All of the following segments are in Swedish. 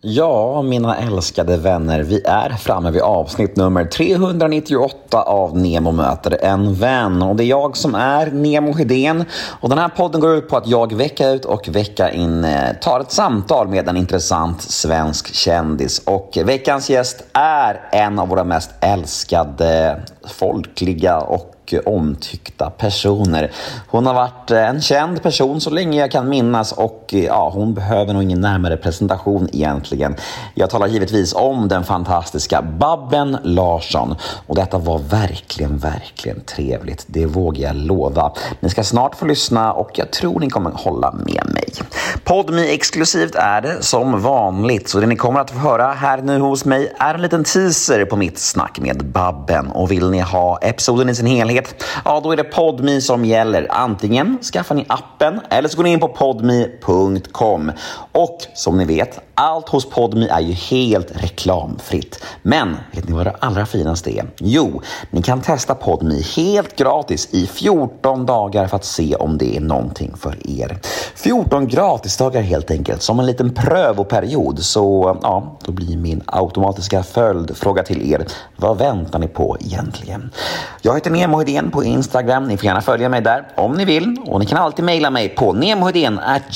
Ja, mina älskade vänner, vi är framme vid avsnitt nummer 398 av Nemo möter en vän. Och det är jag som är Nemo Hedén. Och den här podden går ut på att jag vecka ut och vecka in eh, tar ett samtal med en intressant svensk kändis. Och veckans gäst är en av våra mest älskade folkliga och Eh, omtyckta personer. Hon har varit eh, en känd person så länge jag kan minnas och eh, ja, hon behöver nog ingen närmare presentation egentligen. Jag talar givetvis om den fantastiska Babben Larsson och detta var verkligen, verkligen trevligt. Det vågar jag lova. Ni ska snart få lyssna och jag tror ni kommer hålla med mig. Podmi exklusivt är det som vanligt, så det ni kommer att få höra här nu hos mig är en liten teaser på mitt snack med Babben. Och vill ni ha episoden i sin helhet, ja då är det Podmi som gäller. Antingen skaffar ni appen eller så går ni in på podmi.com. Och som ni vet, allt hos Podmi är ju helt reklamfritt. Men vet ni vad det allra finaste är? Jo, ni kan testa Podmi helt gratis i 14 dagar för att se om det är någonting för er. 14 gratis gratisdagar helt enkelt, som en liten prövoperiod. Så ja, då blir min automatiska följdfråga till er. Vad väntar ni på egentligen? Jag heter Nemo Hedén på Instagram. Ni får gärna följa mig där om ni vill. Och ni kan alltid mejla mig på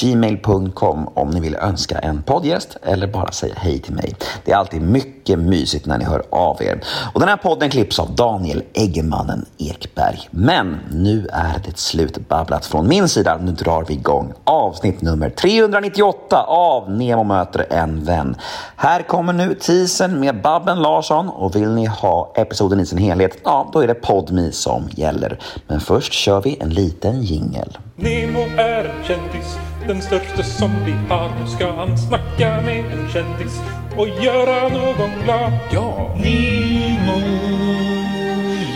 gmail.com om ni vill önska en poddgäst eller bara säga hej till mig. Det är alltid mycket mysigt när ni hör av er. Och den här podden klipps av Daniel Eggemannen Ekberg. Men nu är det slutbabblat från min sida. Nu drar vi igång avsnitt nummer 398 av Nemo möter en vän. Här kommer nu teasern med Babben Larsson och vill ni ha episoden i sin helhet, ja då är det Podmi som gäller. Men först kör vi en liten jingel. Nemo är en kändis, den största som vi har. Nu ska han snacka med en kändis och göra någon glad. Ja! Nemo,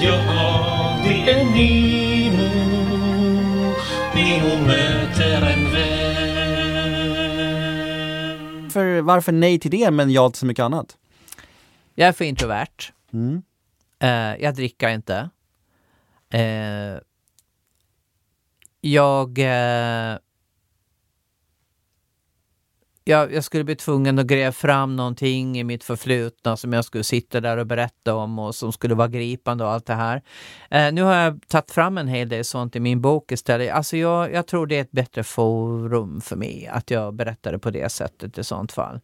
ja det är Nemo. Nemo möter en vän. Varför, varför nej till det men ja till så mycket annat? Jag är för introvert. Mm. Eh, jag dricker inte. Eh, jag, eh, jag... Jag skulle bli tvungen att gräva fram någonting i mitt förflutna som jag skulle sitta där och berätta om och som skulle vara gripande och allt det här. Eh, nu har jag tagit fram en hel del sånt i min bok istället. Alltså jag, jag tror det är ett bättre forum för mig att jag berättar det på det sättet i sånt fall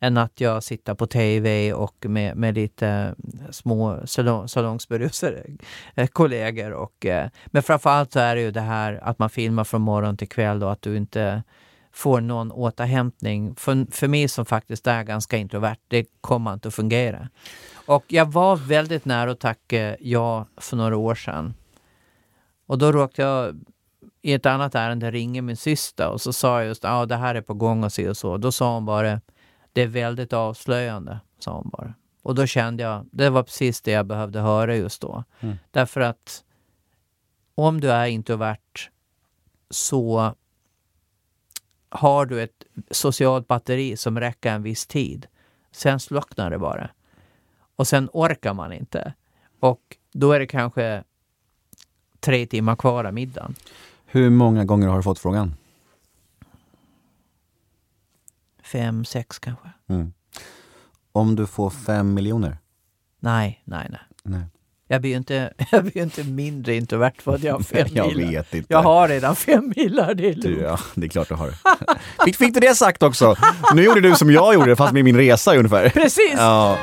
än att jag sitter på tv och med, med lite eh, små salong, salongsberusade eh, kollegor. Och, eh, men framförallt så är det ju det här att man filmar från morgon till kväll och att du inte får någon återhämtning. För, för mig som faktiskt är ganska introvert, det kommer inte att fungera. Och jag var väldigt nära att tacka ja för några år sedan. Och då råkade jag i ett annat ärende ringa min syster och så sa jag just att ah, det här är på gång och så och så. Då sa hon bara det är väldigt avslöjande, sa hon bara. Och då kände jag, det var precis det jag behövde höra just då. Mm. Därför att om du är introvert så har du ett socialt batteri som räcker en viss tid. Sen slocknar det bara. Och sen orkar man inte. Och då är det kanske tre timmar kvar av middagen. Hur många gånger har du fått frågan? Fem, sex kanske. Mm. Om du får fem miljoner? Nej, nej, nej. Nej. Jag blir ju inte, jag blir inte mindre introvert för att jag har fem Jag milar. vet inte. Jag har redan fem milar, det är Du, lugnt. ja, det är klart du har. fick, fick du det sagt också? Nu gjorde du som jag gjorde, fast med min resa ungefär. Precis! Ja.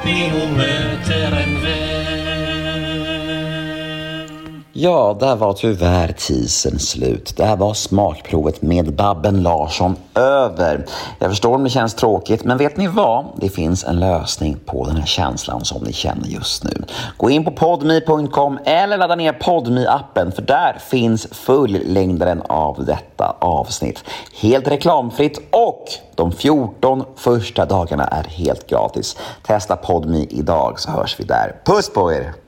Ja, där var tyvärr teasern slut. Det här var smakprovet med Babben Larsson över. Jag förstår om det känns tråkigt, men vet ni vad? Det finns en lösning på den här känslan som ni känner just nu. Gå in på podme.com eller ladda ner podme appen för där finns fullängdaren av detta avsnitt. Helt reklamfritt och de 14 första dagarna är helt gratis. Testa Podme idag så hörs vi där. Puss på er!